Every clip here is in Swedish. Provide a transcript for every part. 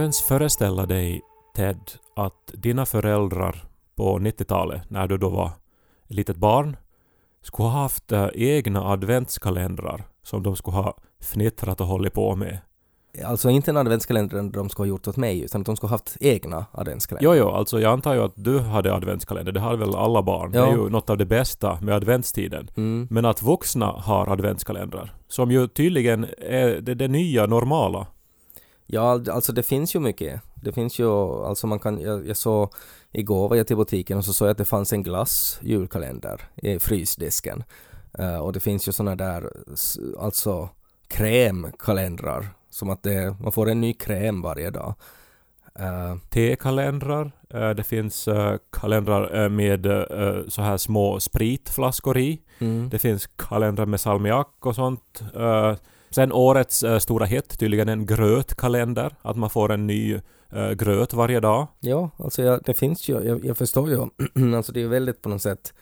Du ens föreställa dig, Ted, att dina föräldrar på 90-talet, när du då var ett litet barn, skulle ha haft äh, egna adventskalendrar som de skulle ha fnittrat och hållit på med? Alltså inte en adventskalender de skulle ha gjort åt mig, utan att de skulle ha haft egna adventskalendrar. Jo, jo, alltså jag antar ju att du hade adventskalender, det hade väl alla barn. Ja. Det är ju något av det bästa med adventstiden. Mm. Men att vuxna har adventskalendrar, som ju tydligen är det, det nya normala. Ja, alltså det finns ju mycket. Det finns ju, alltså man kan, jag, jag såg, igår var jag till butiken och så såg jag att det fanns en glass julkalender i frysdisken. Eh, och det finns ju såna där, alltså krämkalendrar. Som att det, man får en ny kräm varje dag. Eh, Tekalendrar, eh, det finns eh, kalendrar med så här små spritflaskor i. mm. Det finns kalendrar med salmiak och sånt. Sen årets äh, stora hett, tydligen en grötkalender. Att man får en ny äh, gröt varje dag. Ja, alltså jag, det finns ju, jag, jag förstår ju, alltså det är väldigt på något sätt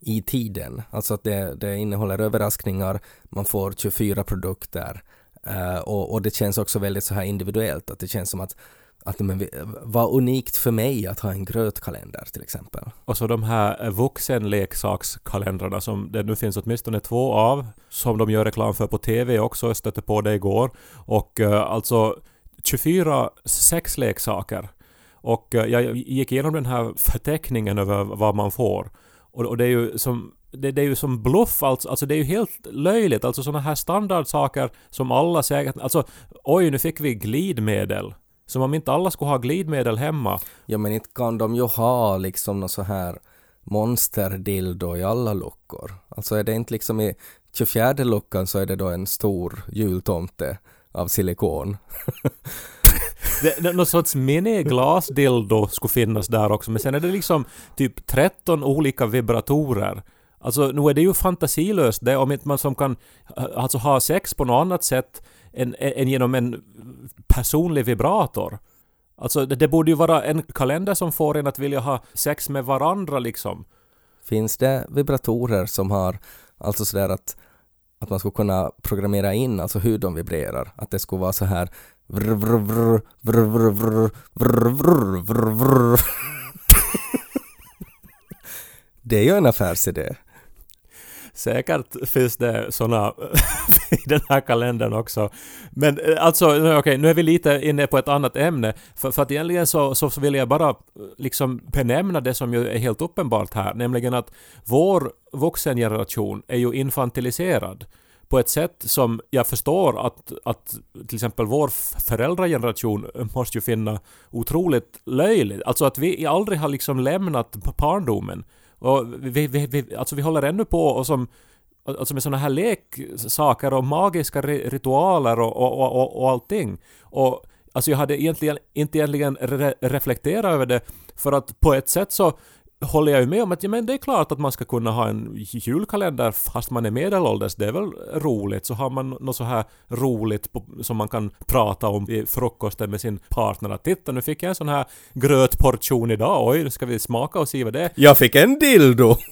i tiden. Alltså att det, det innehåller överraskningar, man får 24 produkter äh, och, och det känns också väldigt så här individuellt, att det känns som att att men, vad unikt för mig att ha en grötkalender till exempel. Och så de här vuxenleksakskalendrarna som det nu finns åtminstone två av. Som de gör reklam för på TV också. Jag stötte på det igår. Och eh, alltså 24 sexleksaker. Och eh, jag gick igenom den här förteckningen över vad man får. Och, och det är ju som det, det är ju som bluff alltså, alltså det är ju helt löjligt. Alltså sådana här standardsaker som alla säger Alltså oj nu fick vi glidmedel. Som om inte alla skulle ha glidmedel hemma. Ja men inte kan de ju ha liksom något så här monsterdildo i alla luckor. Alltså är det inte liksom i 24 luckan så är det då en stor jultomte av silikon. Det, det, någon sorts mini-glasdildo skulle finnas där också, men sen är det liksom typ 13 olika vibratorer. Alltså nu är det ju fantasilöst det om inte man som kan eh, alltså ha sex på något annat sätt än, än genom en personlig vibrator. Alltså det, det borde ju vara en kalender som får en att vilja ha sex med varandra liksom. Finns det vibratorer som har alltså sådär att, att man skulle kunna programmera in alltså hur de vibrerar? Att det skulle vara så här vrr, vrr, vrr, vrr, vrr, vrr, vrr, vrr, vrr, vrr. Det är ju en affärsidé. Säkert finns det såna i den här kalendern också. Men eh, alltså, eh, nu- okay, nu är vi lite inne på ett annat ämne. För, för att egentligen så, så vill jag bara eh, liksom benämna det som ju är helt uppenbart här, nämligen att vår vuxengeneration är ju infantiliserad på ett sätt som jag förstår att, att till exempel vår föräldrageneration måste ju finna otroligt löjligt. Alltså att vi aldrig har liksom lämnat barndomen. Och vi, vi, vi, alltså vi håller ännu på och som Alltså med sådana här leksaker och magiska ritualer och, och, och, och, och allting. Och alltså jag hade egentligen inte egentligen re reflekterat över det för att på ett sätt så håller jag ju med om att ja, men det är klart att man ska kunna ha en julkalender fast man är medelålders. Det är väl roligt. Så har man något så här roligt på, som man kan prata om i frukosten med sin partner. Att titta nu fick jag en sån här grötportion idag. Oj, nu ska vi smaka och se vad det är. Jag fick en dildo!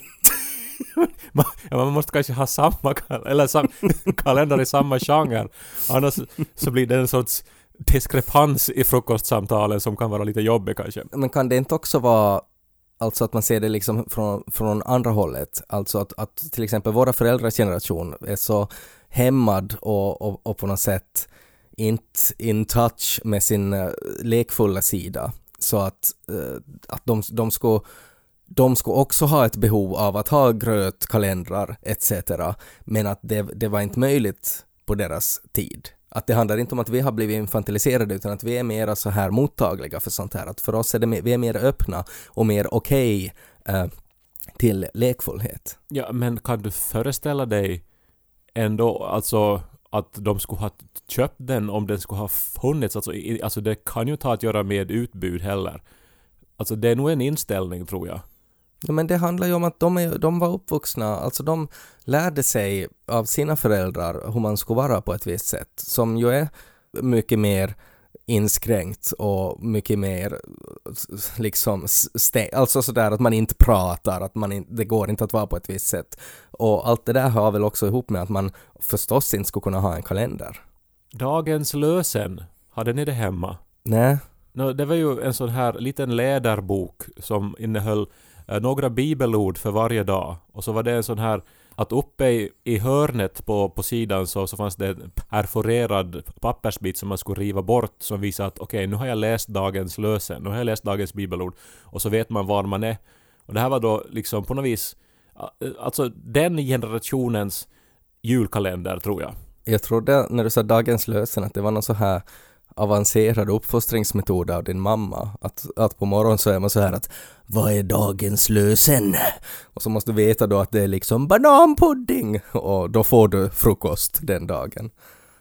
Man, ja, man måste kanske ha samma eller sam, kalender i samma genre. Annars så blir det en sorts diskrepans i frukostsamtalen som kan vara lite jobbig kanske. Men kan det inte också vara Alltså att man ser det liksom från, från andra hållet. Alltså att, att till exempel våra föräldrars generation är så hämmad och, och, och på något sätt inte in touch med sin eh, lekfulla sida. Så att, eh, att de, de ska de ska också ha ett behov av att ha grötkalendrar etc. Men att det, det var inte möjligt på deras tid. Att det handlar inte om att vi har blivit infantiliserade utan att vi är mer så här mottagliga för sånt här. Att för oss är det mer, vi är mer öppna och mer okej eh, till lekfullhet. Ja, men kan du föreställa dig ändå alltså att de skulle ha köpt den om den skulle ha funnits? Alltså, i, alltså det kan ju inte ha att göra med utbud heller. Alltså det är nog en inställning tror jag. Ja, men det handlar ju om att de, är, de var uppvuxna, alltså de lärde sig av sina föräldrar hur man skulle vara på ett visst sätt, som ju är mycket mer inskränkt och mycket mer liksom stä- alltså sådär att man inte pratar, att man in, det går inte att vara på ett visst sätt. Och allt det där hör väl också ihop med att man förstås inte skulle kunna ha en kalender. Dagens lösen, hade ni det hemma? Nej. No, det var ju en sån här liten läderbok som innehöll eh, Eh, några bibelord för varje dag. Och så var det en sån här att uppe i, i hörnet på, på sidan så, så fanns det en perforerad pappersbit som man skulle riva bort som visade att okej, okay, nu har jag läst dagens lösen, nu har jag läst dagens bibelord och så vet man var man är. Och det här var då liksom på något vis, alltså den generationens julkalender tror jag. Jag trodde när du sa dagens lösen att det var någon så här avancerad uppfostringsmetod av din mamma. Att, att på morgonen så är man så här att vad är dagens lösen? Och så måste du veta då att det är liksom bananpudding och då får du frukost den dagen.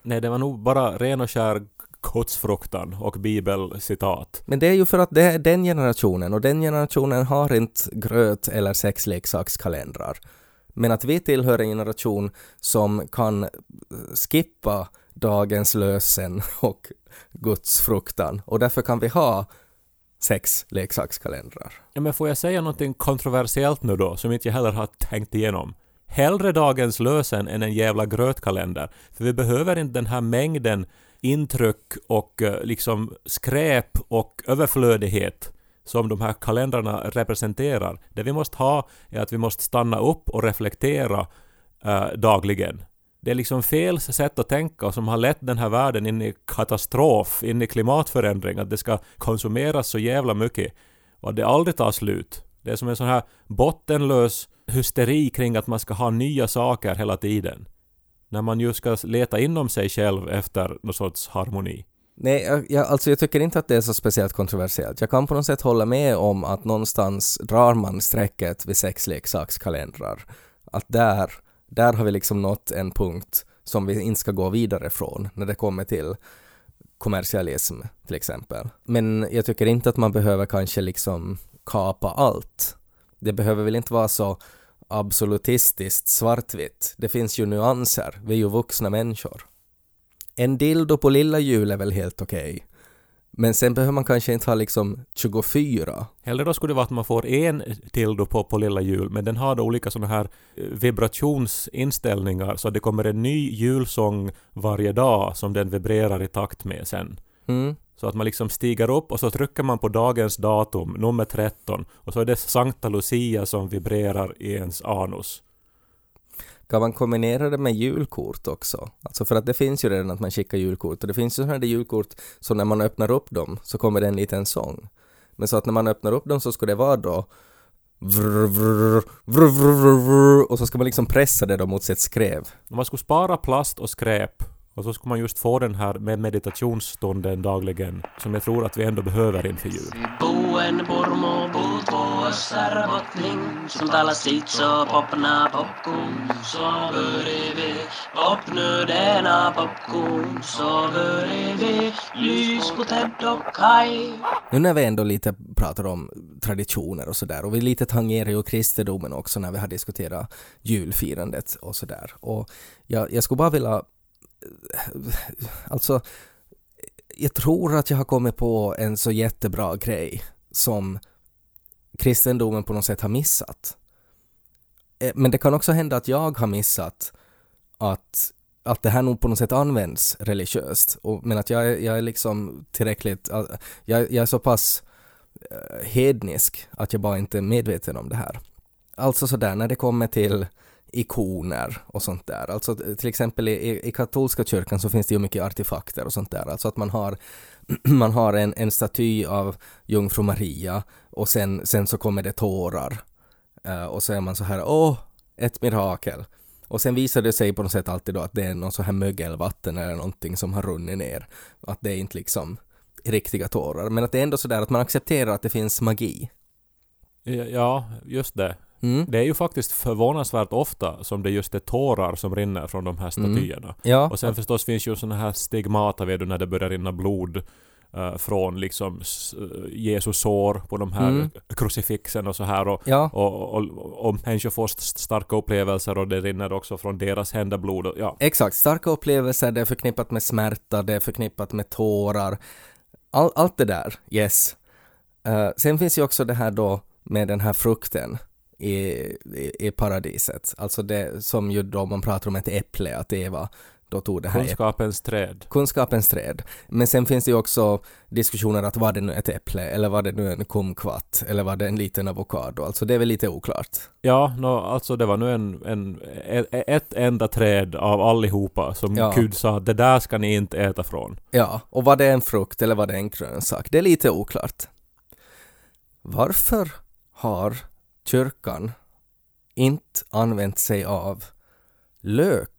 Nej, det var nog bara ren och skär kotsfruktan och bibelcitat. Men det är ju för att det är den generationen och den generationen har inte gröt eller sexleksakskalendrar. Men att vi tillhör en generation som kan skippa dagens lösen och Guds fruktan och därför kan vi ha sex leksakskalendrar. Ja, men får jag säga någonting kontroversiellt nu då, som inte jag heller har tänkt igenom? Hellre dagens lösen än en jävla grötkalender. För vi behöver inte den här mängden intryck och eh, liksom skräp och överflödighet som de här kalendrarna representerar. Det vi måste ha är att vi måste stanna upp och reflektera eh, dagligen. Det är liksom fel sätt att tänka som har lett den här världen in i katastrof, in i klimatförändring, att det ska konsumeras så jävla mycket och att det aldrig tar slut. Det är som en sån här bottenlös hysteri kring att man ska ha nya saker hela tiden. När man ju ska leta inom sig själv efter någon sorts harmoni. Nej, jag, alltså jag tycker inte att det är så speciellt kontroversiellt. Jag kan på något sätt hålla med om att någonstans drar man strecket vid sexleksakskalendrar. Att där där har vi liksom nått en punkt som vi inte ska gå vidare från när det kommer till kommersialism till exempel. Men jag tycker inte att man behöver kanske liksom kapa allt. Det behöver väl inte vara så absolutistiskt svartvitt. Det finns ju nyanser. Vi är ju vuxna människor. En dildo på lilla jul är väl helt okej. Okay. Men sen behöver man kanske inte ha liksom 24. Hellre då skulle det vara att man får en till då på, på lilla jul, men den har då olika sådana här eh, vibrationsinställningar så att det kommer en ny julsång varje dag som den vibrerar i takt med sen. Mm. Så att man liksom stiger upp och så trycker man på dagens datum, nummer 13, och så är det Sankta Lucia som vibrerar i ens anus. Kan man kombinera det med julkort också? Alltså för att det finns ju redan att man skickar julkort och det finns ju sådana här julkort så när man öppnar upp dem så kommer det en liten sång. Men så att när man öppnar upp dem så ska det vara då vrr, vrr, vrr, och så ska man liksom pressa det då mot sitt skrev. Om man skulle spara plast och skräp och så skulle man just få den här med meditationsstunden dagligen som jag tror att vi ändå behöver inför jul. Nu när vi ändå lite pratar om traditioner och sådär och vi lite tangerar ju kristendomen också när vi har diskuterat julfirandet och sådär. Och jag, jag skulle bara vilja alltså, jag tror att jag har kommit på en så jättebra grej som kristendomen på något sätt har missat. Eh, men det kan också hända att jag har missat att, att det här nog på något sätt används religiöst. Och, men att jag, är, jag är liksom tillräckligt, jag, jag är så pass eh, hednisk att jag bara inte är medveten om det här. Alltså sådär när det kommer till ikoner och sånt där. Alltså till exempel i, i katolska kyrkan så finns det ju mycket artefakter och sånt där. Alltså att man har, man har en, en staty av jungfru Maria och sen, sen så kommer det tårar. Uh, och så är man så här, åh, ett mirakel. Och sen visar det sig på något sätt alltid då att det är någon så här mögelvatten eller någonting som har runnit ner. Att det är inte liksom riktiga tårar. Men att det är ändå sådär att man accepterar att det finns magi. Ja, just det. Mm. Det är ju faktiskt förvånansvärt ofta som det just är tårar som rinner från de här mm. statyerna. Mm. Ja. Och sen förstås finns ju sådana här stigmata vid när det börjar rinna blod uh, från liksom uh, Jesus sår på de här mm. krucifixen och så här och, ja. och, och, och, och människor får starka upplevelser och det rinner också från deras händer blod. Och, ja. Exakt, starka upplevelser, det är förknippat med smärta, det är förknippat med tårar. All, allt det där, yes. Uh, sen finns ju också det här då med den här frukten i, i, paradiset. Alltså det som ju då man pratar om ett äpple, att Eva då tog det här Kunskapens träd. kunskapens träd. Men sen finns det ju också diskussioner att var det nu ett äpple eller var det nu en kumkvatt eller var det en liten avokado. Alltså det är väl lite oklart. Ja, no, alltså det var nu en, en, ett, ett enda träd av allihopa som Ja. Gud sa det där ska ni inte äta från. Ja, och var det en frukt eller var det en grönsak? Det är lite oklart. Varför har kyrkan inte använt sig av lök?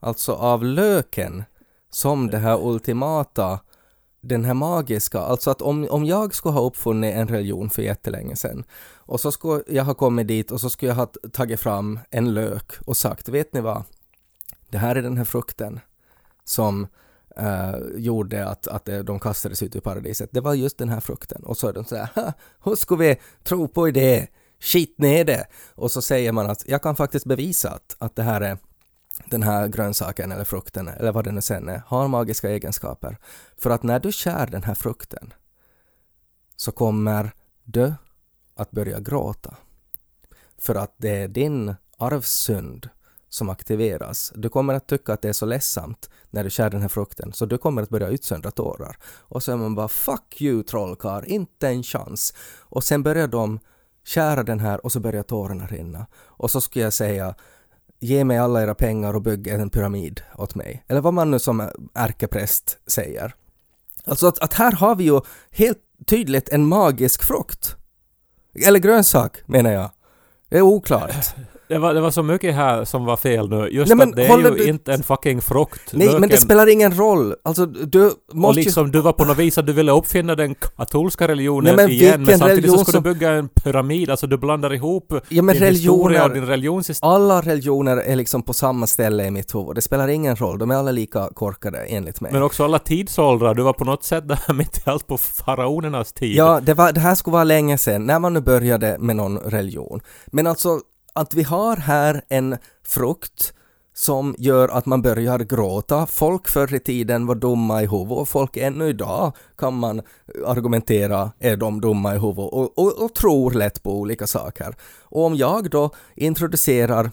Alltså av löken som det här ultimata, den här magiska, alltså att om, om jag skulle ha uppfunnit en religion för jättelänge sedan och så skulle jag ha kommit dit och så skulle jag ha tagit fram en lök och sagt, vet ni vad? Det här är den här frukten som eh, gjorde att, att de kastades ut ur paradiset. Det var just den här frukten. Och så är de så här, "Ha, hur ska vi tro på det? Skit ner det! Och så säger man att jag kan faktiskt bevisa att, att det här är den här grönsaken eller frukten eller vad det nu sen är, har magiska egenskaper. För att när du skär den här frukten så kommer du att börja gråta. För att det är din arvsynd som aktiveras. Du kommer att tycka att det är så ledsamt när du skär den här frukten, så du kommer att börja utsöndra tårar. Och så är man bara ”fuck you trollkarl, inte en chans”. Och sen börjar de skära den här och så börjar tårarna rinna. Och så skulle jag säga ”ge mig alla era pengar och bygg en pyramid åt mig”. Eller vad man nu som ärkepräst säger. Alltså att, att här har vi ju helt tydligt en magisk frukt. Eller grönsak menar jag. Det är oklart. Det var, det var så mycket här som var fel nu. Just Nej, men att det är ju du- inte en fucking frukt. Nej, men det Löken- spelar ingen roll. Alltså, du Och måste ju... liksom du var på något vis att du ville uppfinna den katolska religionen Nej, men igen men samtidigt så skulle som- du bygga en pyramid, alltså du blandar ihop Ja, men din historia och din religionshistoria. Alla religioner är liksom på samma ställe i mitt huvud. Det spelar ingen roll. De är alla lika korkade enligt mig. Men också alla tidsåldrar, du var på något sätt där mitt i allt på faraonernas tid. Ja, det, var, det här skulle vara länge sedan, när man nu började med någon religion. Men alltså, att vi har här en frukt som gör att man börjar gråta. Folk förr i tiden var dumma i huvudet och folk ännu idag kan man argumentera är de dumma i huvudet och, och, och tror lätt på olika saker. Och om jag då introducerar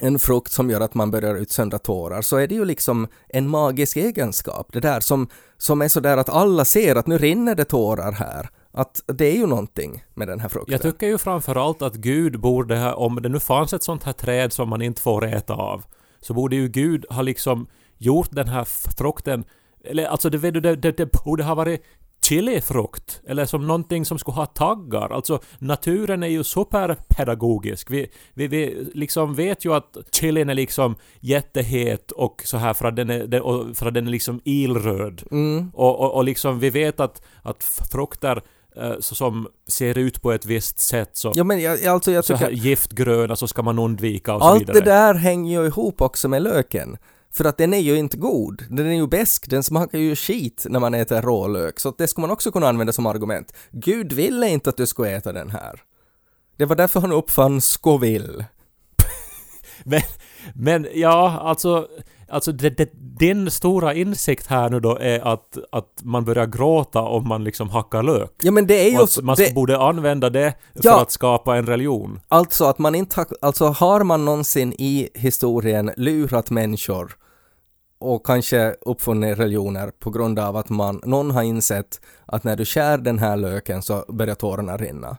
en frukt som gör att man börjar utsöndra tårar så är det ju liksom en magisk egenskap. Det där som, som är sådär att alla ser att nu rinner det tårar här. Att det är ju någonting med den här frukten. Jag tycker ju framförallt att Gud borde ha, om det nu fanns ett sånt här träd som man inte får äta av, så borde ju Gud ha liksom gjort den här frukten, eller alltså det, det, det, det borde ha varit chilifrukt, eller som någonting som skulle ha taggar. Alltså naturen är ju superpedagogisk. Vi, vi, vi liksom vet ju att chilin är liksom jättehet och så här för att den är, för att den är liksom ilröd. Mm. Och, och, och liksom vi vet att, att frukter så som ser ut på ett visst sätt så, Ja men jag, alltså jag så här tycker giftgröna så ska man undvika och så allt vidare. det där hänger ju ihop också med löken. För att den är ju inte god. Den är ju besk. Den smakar ju skit när man äter rålök. Så det ska man också kunna använda som argument. Gud ville inte att du skulle äta den här. Det var därför han uppfann Scoville. Men, men ja, alltså, alltså det, det, din stora insikt här nu då är att, att man börjar gråta om man liksom hackar lök. Ja men det är ju att man det, borde använda det för Ja. att skapa en religion. Alltså att man inte alltså har man någonsin i historien lurat människor och kanske uppfunnit religioner på grund av att man, någon har insett att när du skär den här löken så börjar tårarna rinna.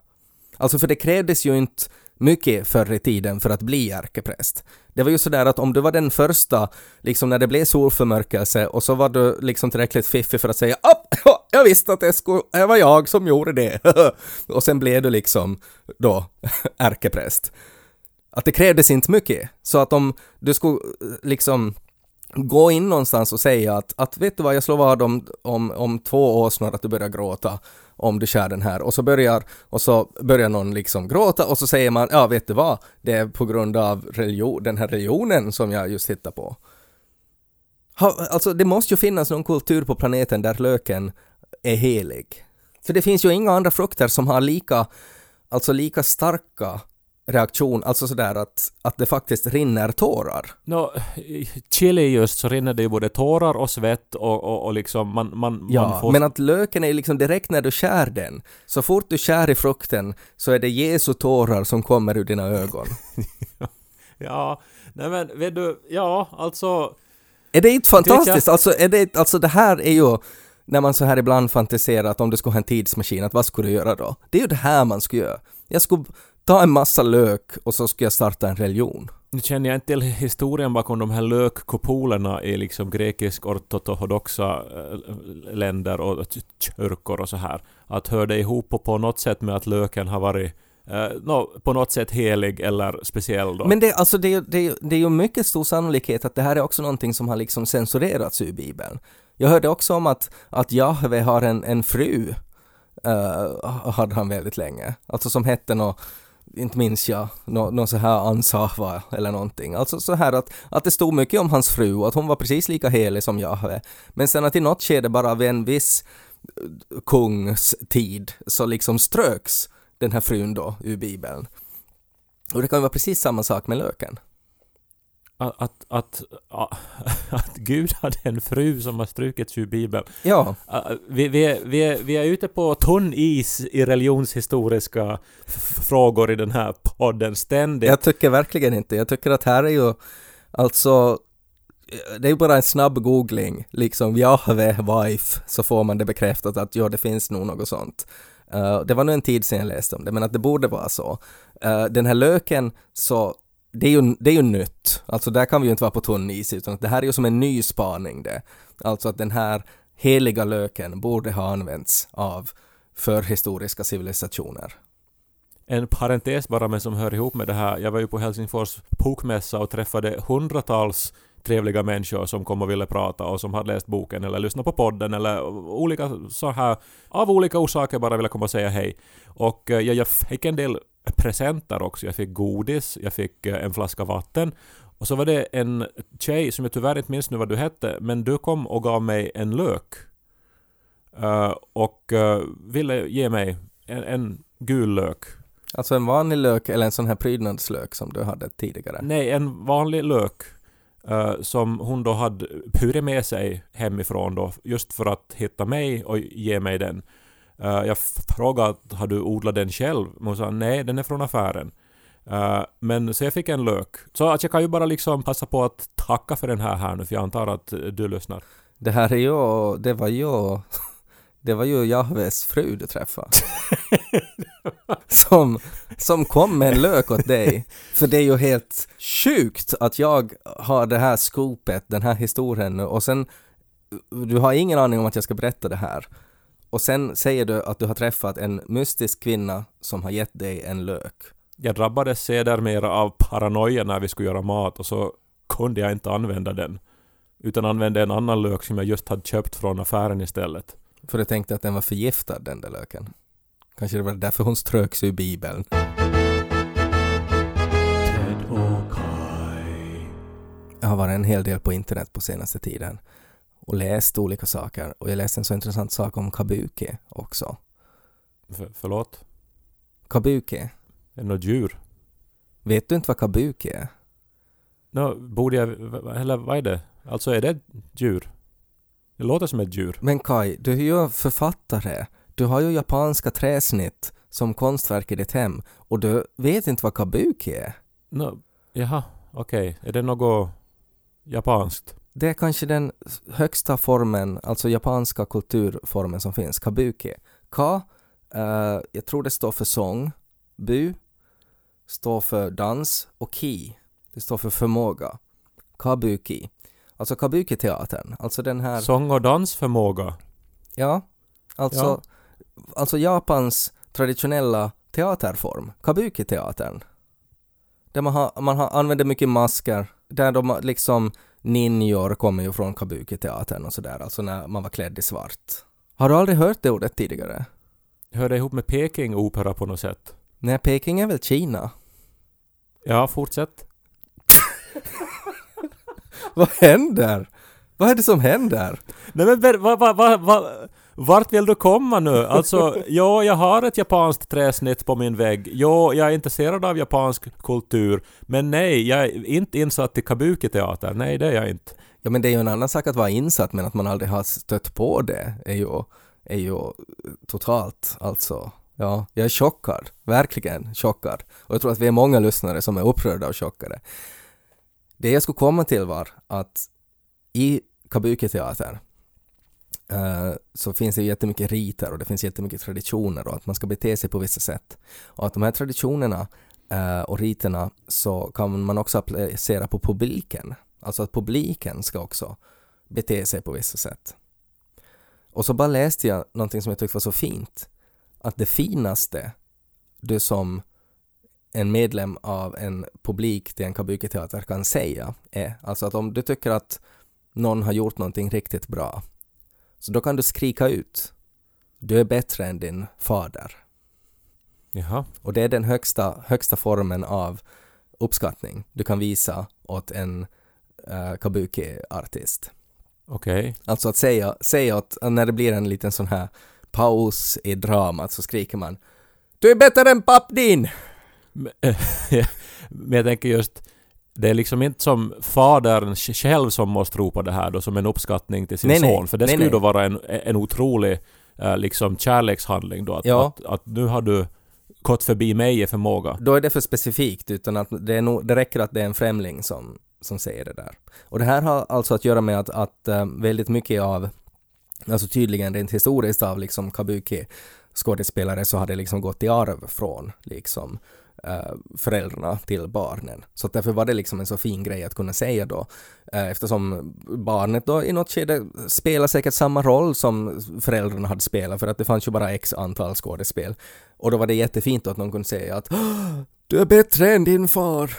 Alltså för det krävdes ju inte mycket förr i tiden för att bli ärkepräst. Det var ju sådär att om du var den första, liksom när det blev solförmörkelse och så var du liksom tillräckligt fiffig för att säga "App, jag visste att det, skulle, det var jag som gjorde det. och sen blev du liksom då ärkepräst. Att det krävdes inte mycket. Så att om du skulle liksom gå in någonstans och säga att, att vet du vad, jag slår vad om, om, om två år snart att du börjar gråta om du skär den här och så börjar, och så börjar någon liksom gråta och så säger man ja vet du vad, det är på grund av religion, den här religionen som jag just hittar på. Ha, alltså det måste ju finnas någon kultur på planeten där löken är helig. För det finns ju inga andra frukter som har lika, alltså lika starka reaktion, alltså sådär att, att det faktiskt rinner tårar. Nå, i chili just så rinner det ju både tårar och svett och, och, och liksom man, man, Ja, man får... men att löken är liksom direkt när du skär den, så fort du skär i frukten så är det Jesu tårar som kommer ur dina ögon. Ja, nej men vet du, ja alltså... Är det inte fantastiskt? Alltså, är det, alltså det här är ju när man så här ibland fantiserar att om du skulle ha en tidsmaskin, att vad skulle du göra då? Det är ju det här man skulle göra. Jag skulle ta en massa lök och så skulle jag starta en religion. Nu känner jag inte till historien bakom de här lökkupolerna i liksom grekisk ortodoxa eh, länder och kyrkor och så här. Att hör det ihop på, på något sätt med att löken har varit eh, no, på något sätt helig eller speciell då? Men det, alltså det, är- det, det är ju mycket stor sannolikhet att det här är också någonting som har liksom censurerats ur Bibeln. Jag hörde också om att, att Jahve har en, en fru, uh, hade han väldigt länge, alltså som hette nå inte minns jag, någon så här Ansava eller någonting. Alltså så här att, att det stod mycket om hans fru och att hon var precis lika helig som Jahve. Men sen att i något skede bara vid en viss eh, kungs tid så liksom ströks den här frun då ur Bibeln. Och det kan ju vara precis samma sak med löken. Att, att, att, att Gud hade en fru som har strukits ur Bibeln. Ja, Uh, Vi, vi, är- vi, är, vi är ute på tunn is i religionshistoriska frågor i den här podden ständigt. jag tycker verkligen inte. Jag tycker att här är ju alltså det är bara en snabb googling, liksom Jahve wife, så får man det bekräftat att ja, det finns nog något sånt. Eh, det var nog en tid sedan jag läste om det, men att det borde vara så. Eh, den här löken, så det är, ju, det är ju nytt, alltså där kan vi ju inte vara på tunn is, utan att det här är ju som en ny spaning det. Alltså att den här heliga löken borde ha använts av förhistoriska civilisationer. En parentes bara men som hör ihop med det här. Jag var ju på Helsingfors bokmässa och träffade hundratals trevliga människor som kom och ville prata och som hade läst boken eller lyssnat på podden eller olika så här av olika orsaker bara ville komma och säga hej. Och eh, jag, jag fick en del presenter också. Jag fick godis, jag fick eh, en flaska vatten och så var det en tjej som jag tyvärr inte minns nu vad du hette men du kom och gav mig en lök. Eh, och eh, ville ge mig en, en gul lök. Alltså en vanlig lök eller en sån här prydnadslök som du hade tidigare. Nej, en vanlig lök eh, som hon då hade burit med sig hemifrån då just för att hitta mig och ge mig den. Eh, jag frågade har du odlat den själv? Men hon sa nej, den är från affären. Eh, men så jag fick en lök. Så att jag kan ju bara liksom passa på att tacka för den här här nu för jag antar att eh, du lyssnar. Det här är ju, det var ju, det var ju Jahves fru du träffade. som, som kom med en lök åt dig. För det är ju helt sjukt att jag har det här skopet, den här historien nu och sen, du har ingen aning om att jag ska berätta det här. Och sen säger du att du har träffat en mystisk kvinna som har gett dig en lök. Jag drabbades sedermera av paranoia när vi skulle göra mat och så kunde jag inte använda den. Utan använde en annan lök som jag just hade köpt från affären istället. För du tänkte att den var förgiftad den där löken. Kanske det var därför hon ströks ur bibeln. Jag har varit en hel del på internet på senaste tiden och läst olika saker och jag läste en så intressant sak om kabuki också. För, förlåt? Kabuki. Är det något djur? Vet du inte vad kabuki är? Nå, borde jag... Eller vad är det? Alltså är det ett djur? Det låter som ett djur. Men Kai, du är ju författare. Du har ju japanska träsnitt som konstverk i ditt hem och du vet inte vad kabuki är. Nå, jaha, okej. Är det något japanskt? Det är kanske den högsta formen, alltså japanska kulturformen som finns, kabuki. Ka, eh, jag tror det står för sång. Bu står för dans och ki, det står för förmåga. Kabuki. Alltså kabuki-teatern, alltså den här... Sång och dansförmåga? Ja, alltså, Ja. alltså Japans traditionella teaterform, kabuki-teatern. Där man, har, man har, använder mycket masker, där de liksom ninjor kommer ju från kabuki-teatern och sådär, alltså när man var klädd i svart. Har du aldrig hört det ordet tidigare? Hör det ihop med Peking-opera på något sätt? Nej, Peking är väl Kina? Ja, fortsätt. Vad händer? Vad är det som händer? Nej men ber- va, va, va, va, vart vill du komma nu? Alltså, ja, jag har ett japanskt träsnitt på min vägg. Ja, jag är intresserad av japansk kultur. Men nej, jag är inte insatt i kabuki-teater. Nej, det är jag inte. Ja, men det är ju en annan sak att vara insatt, men att man aldrig har stött på det är ju, är ju totalt, alltså, Ja, jag är chockad. Verkligen chockad. Och jag tror att vi är många lyssnare som är upprörda och chockade. Det jag skulle komma till var att i Kabuki-teater Eh, så finns det jättemycket riter och det finns jättemycket traditioner och att man ska bete sig på vissa sätt. Och att de här traditionerna eh, och riterna så kan man också applicera på publiken. Alltså att publiken ska också bete sig på vissa sätt. Och så bara läste jag någonting som jag tyckte var så fint. Att det finaste du som en medlem av en publik till en kabuki-teater kan säga är alltså att om du tycker att någon har gjort någonting riktigt bra så då kan du skrika ut du är bättre än din fader. Jaha. Och det är den högsta, högsta formen av uppskattning du kan visa åt en uh, kabuki-artist. Okej. Okay. Alltså att säga, säga att när det blir en liten sån här paus i dramat så skriker man Du är bättre än papp din! Men jag tänker just det är liksom inte som fadern själv som måste ropa det här då som en uppskattning till sin nej, son. Nej, för det nej, skulle ju då vara en, en otrolig uh, liksom kärlekshandling då. Att, Ja. att, att nu har du gått förbi mig i förmåga. Då är det för specifikt utan att det, är nog, det räcker att det är en främling som, som säger det där. Och det här har alltså att göra med att, att eh, väldigt mycket av, alltså tydligen rent historiskt av liksom kabuki skådespelare så har det liksom gått i arv från liksom eh, föräldrarna till barnen. Så därför var det liksom en så fin grej att kunna säga då eh, eftersom barnet då i något skede spelar säkert samma roll som föräldrarna hade spelat för att det fanns ju bara x antal skådespel. Och då var det jättefint att någon kunde säga att du är bättre än din far.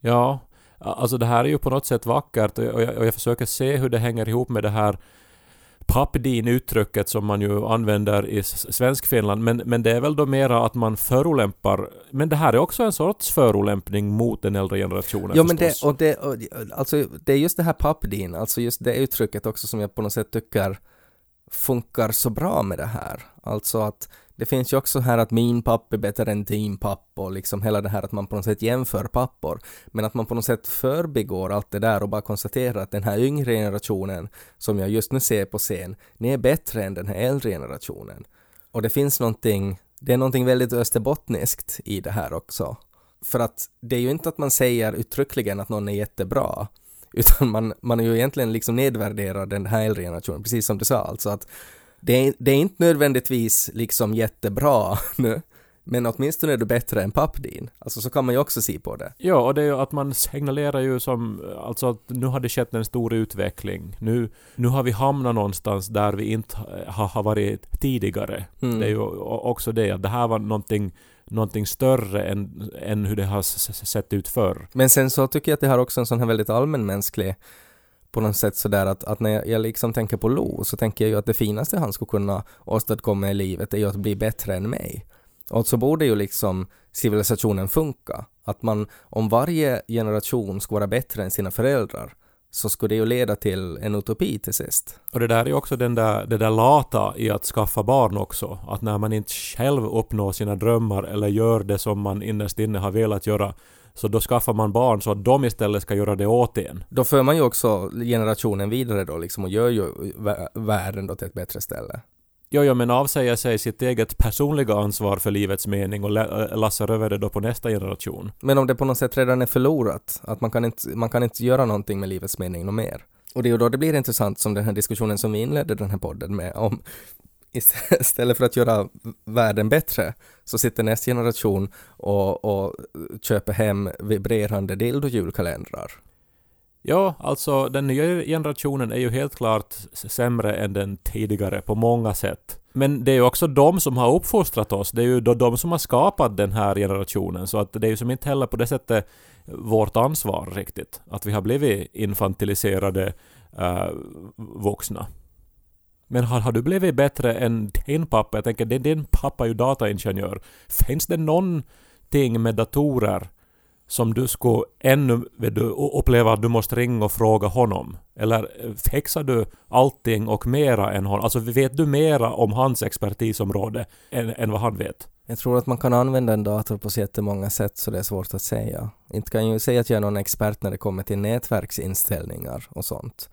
Ja, alltså det här är ju på något sätt vackert och jag, och jag försöker se hur det hänger ihop med det här pappdin-uttrycket som man ju använder i Svenskfinland. Men, men det är väl då mera att man förolämpar. Men det här är också en sorts förolämpning mot den äldre generationen Ja men det, förstås. och det, och, alltså det är just det här pappdin, alltså just det uttrycket också som jag på något sätt tycker funkar så bra med det här. Alltså att det finns ju också här att min pappa är bättre än din pappa och liksom hela det här att man på något sätt jämför pappor. Men att man på något sätt förbigår allt det där och bara konstaterar att den här yngre generationen som jag just nu ser på scen, ni är bättre än den här äldre generationen. Och det finns någonting, det är någonting väldigt österbottniskt i det här också. För att det är ju inte att man säger uttryckligen att någon är jättebra, utan man, man är ju egentligen liksom nedvärderar den här äldre generationen, precis som du sa, alltså att det är, det är inte nödvändigtvis liksom jättebra nu, men åtminstone är du bättre än pappdin. Alltså så kan man ju också se på det. Ja, och det är ju att man signalerar ju som, alltså att nu har det skett en stor utveckling. Nu, nu har vi hamnat någonstans där vi inte har, har varit tidigare. Mm. Det är ju också det att det här var någonting, någonting större än, än hur det har sett ut förr. Men sen så tycker jag att det har också en sån här väldigt allmänmänsklig på något sätt sådär att, att när jag, liksom tänker på Lo så tänker jag ju att det finaste han skulle kunna åstadkomma i livet är ju att bli bättre än mig. Och så borde ju liksom civilisationen funka. Att man, om varje generation skulle vara bättre än sina föräldrar så skulle det ju leda till en utopi till sist. Och det där är ju också den där, det där lata i att skaffa barn också. Att när man inte själv uppnår sina drömmar eller gör det som man innerst inne har velat göra så då skaffar man barn så att de istället ska göra det åt en. Då för man ju också generationen vidare då liksom och gör ju vä- världen då till ett bättre ställe. Jo, jo, men avsäger sig sitt eget personliga ansvar för livets mening och lä- lassar över det då på nästa generation. Men om det på något sätt redan är förlorat, att man kan inte, man kan inte göra någonting med livets mening något mer. Och det är ju då det blir intressant som den här diskussionen som vi inledde den här podden med om istället för att göra världen bättre så sitter nästa generation och, och köper hem vibrerande dildo-julkalendrar. Ja, alltså den nya generationen är ju helt klart sämre än den tidigare på många sätt. Men det är ju också de som har uppfostrat oss. Det är ju de som har skapat den här generationen. Så att det är ju som inte heller på det sättet vårt ansvar riktigt. Att vi har blivit infantiliserade uh, vuxna. Men har, har du blivit bättre än din pappa? Jag tänker, din, din pappa är ju dataingenjör. Finns det någonting med datorer som du skulle ännu du, uppleva att du måste ringa och fråga honom? Eller eh, fixar du allting och mera än honom? Alltså vet du mera om hans expertisområde än, än vad han vet? Jag tror att man kan använda en dator på så jättemånga sätt så det är svårt att säga. Inte kan jag ju säga att jag är någon expert när det kommer till nätverksinställningar och sånt.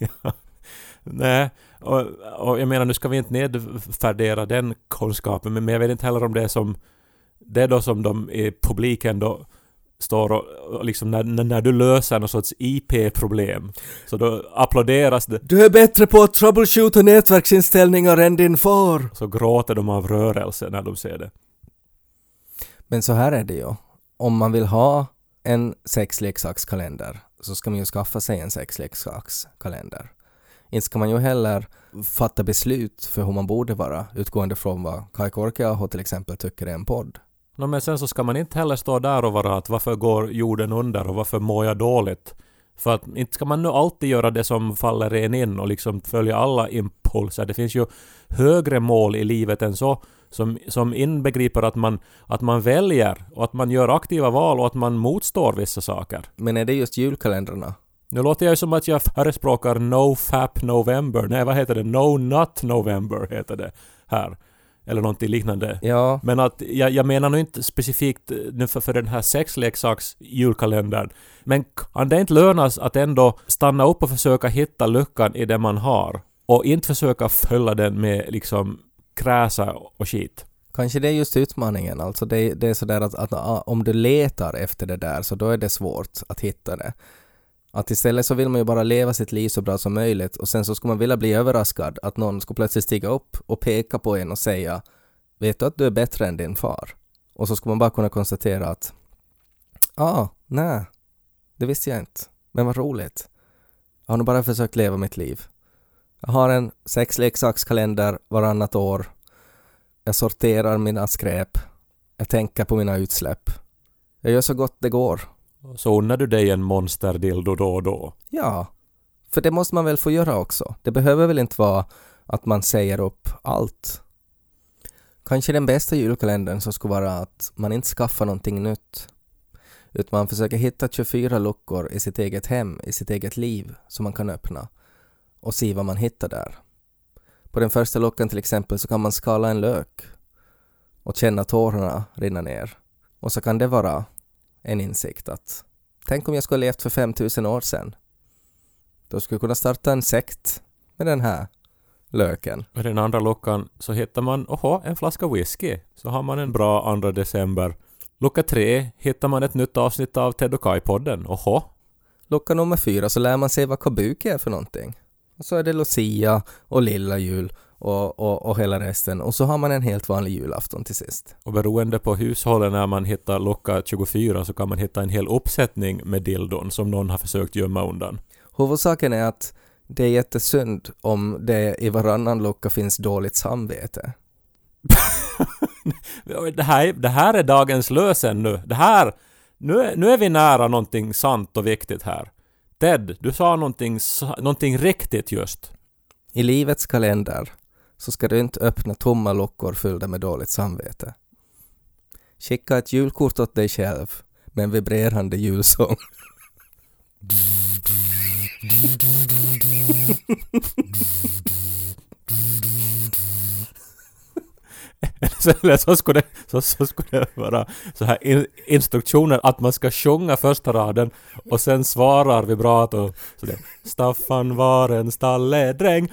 Nej, Och, och jag menar, nu ska vi inte nedvärdera den kunskapen, men jag vet inte heller om det är som... Det är då som de i publiken då står och, och liksom när, när du löser någon sorts IP-problem så då applåderas det Du är bättre på att troubleshoota nätverksinställningar än din far! så gråter de av rörelse när de ser det. Men så här är det ju. Om man vill ha en sexleksakskalender så ska man ju skaffa sig en sexleksakskalender. Inte ska man ju heller fatta beslut för hur man borde vara utgående från vad Kai Korkeaho till exempel tycker är en podd. No, men sen så ska man inte heller stå där och vara att varför går jorden under och varför mår jag dåligt? För att inte ska man nu alltid göra det som faller en in och liksom följa alla impulser. Det finns ju högre mål i livet än så som, som inbegriper att man, att man väljer och att man gör aktiva val och att man motstår vissa saker. Men är det just julkalendrarna? Nu låter jag ju som att jag förespråkar No Fap November. Nej, vad heter det? No Nut November heter det här. Eller någonting liknande. Ja, Men att jag, jag menar nu inte specifikt eh, nu för, för den här sexleksaks julkalendern. Men kan det inte lönas att ändå stanna upp och försöka hitta luckan i det man har? Och inte försöka fylla den med liksom kräsa och skit. kanske det är just utmaningen. Alltså det, det är sådär att, att om du letar efter det där så då är det svårt att hitta det. Att istället så vill man ju bara leva sitt liv så bra som möjligt och sen så skulle man vilja bli överraskad att någon skulle plötsligt stiga upp och peka på en och säga Vet du att du är bättre än din far? Och så skulle man bara kunna konstatera att ah, nej, det visste jag inte. Men vad roligt. Jag har nog bara försökt leva mitt liv. Jag har en sexleksakskalender varannat år. Jag sorterar mina skräp. Jag tänker på mina utsläpp. Jag gör så gott det går. Så unnar du dig en monsterdildo då och då? Ja, för det måste man väl få göra också. Det behöver väl inte vara att man säger upp allt. Kanske den bästa julkalendern så skulle vara att man inte skaffar någonting nytt. Utan man försöker hitta 24 luckor i sitt eget hem, i sitt eget liv som man kan öppna och se vad man hittar där. På den första luckan till exempel så kan man skala en lök och känna tårarna rinna ner. Och så kan det vara en insikt att tänk om jag skulle ha levt för 5000 år sedan. Då skulle jag kunna starta en sekt med den här löken. I den andra luckan så hittar man, oho, en flaska whisky. Så har man en bra andra december. Lucka tre hittar man ett nytt avsnitt av Ted och Kai-podden. Oho, Lucka nummer fyra så lär man sig vad kabuki är för någonting. Och så är det Lucia och lilla jul och, och, och hela resten. Och så har man en helt vanlig julafton till sist. Och beroende på hushållet när man hittar lucka 24 så kan man hitta en hel uppsättning med dildon som någon har försökt gömma undan. Huvudsaken är att det är jättesynd om det i varannan lucka finns dåligt samvete. Det här, det här är dagens lösen nu. Det här... Nu är, nu är vi nära någonting sant och viktigt här. Ted, du sa någonting, någonting riktigt just. I livets kalender så ska du inte öppna tomma luckor fyllda med dåligt samvete. Skicka ett julkort åt dig själv med en vibrerande julsång. Eller så skulle, det, så, så skulle det vara så här in, instruktioner att man ska sjunga första raden och sen svarar vibrato. Så det, Staffan var en stalledräng.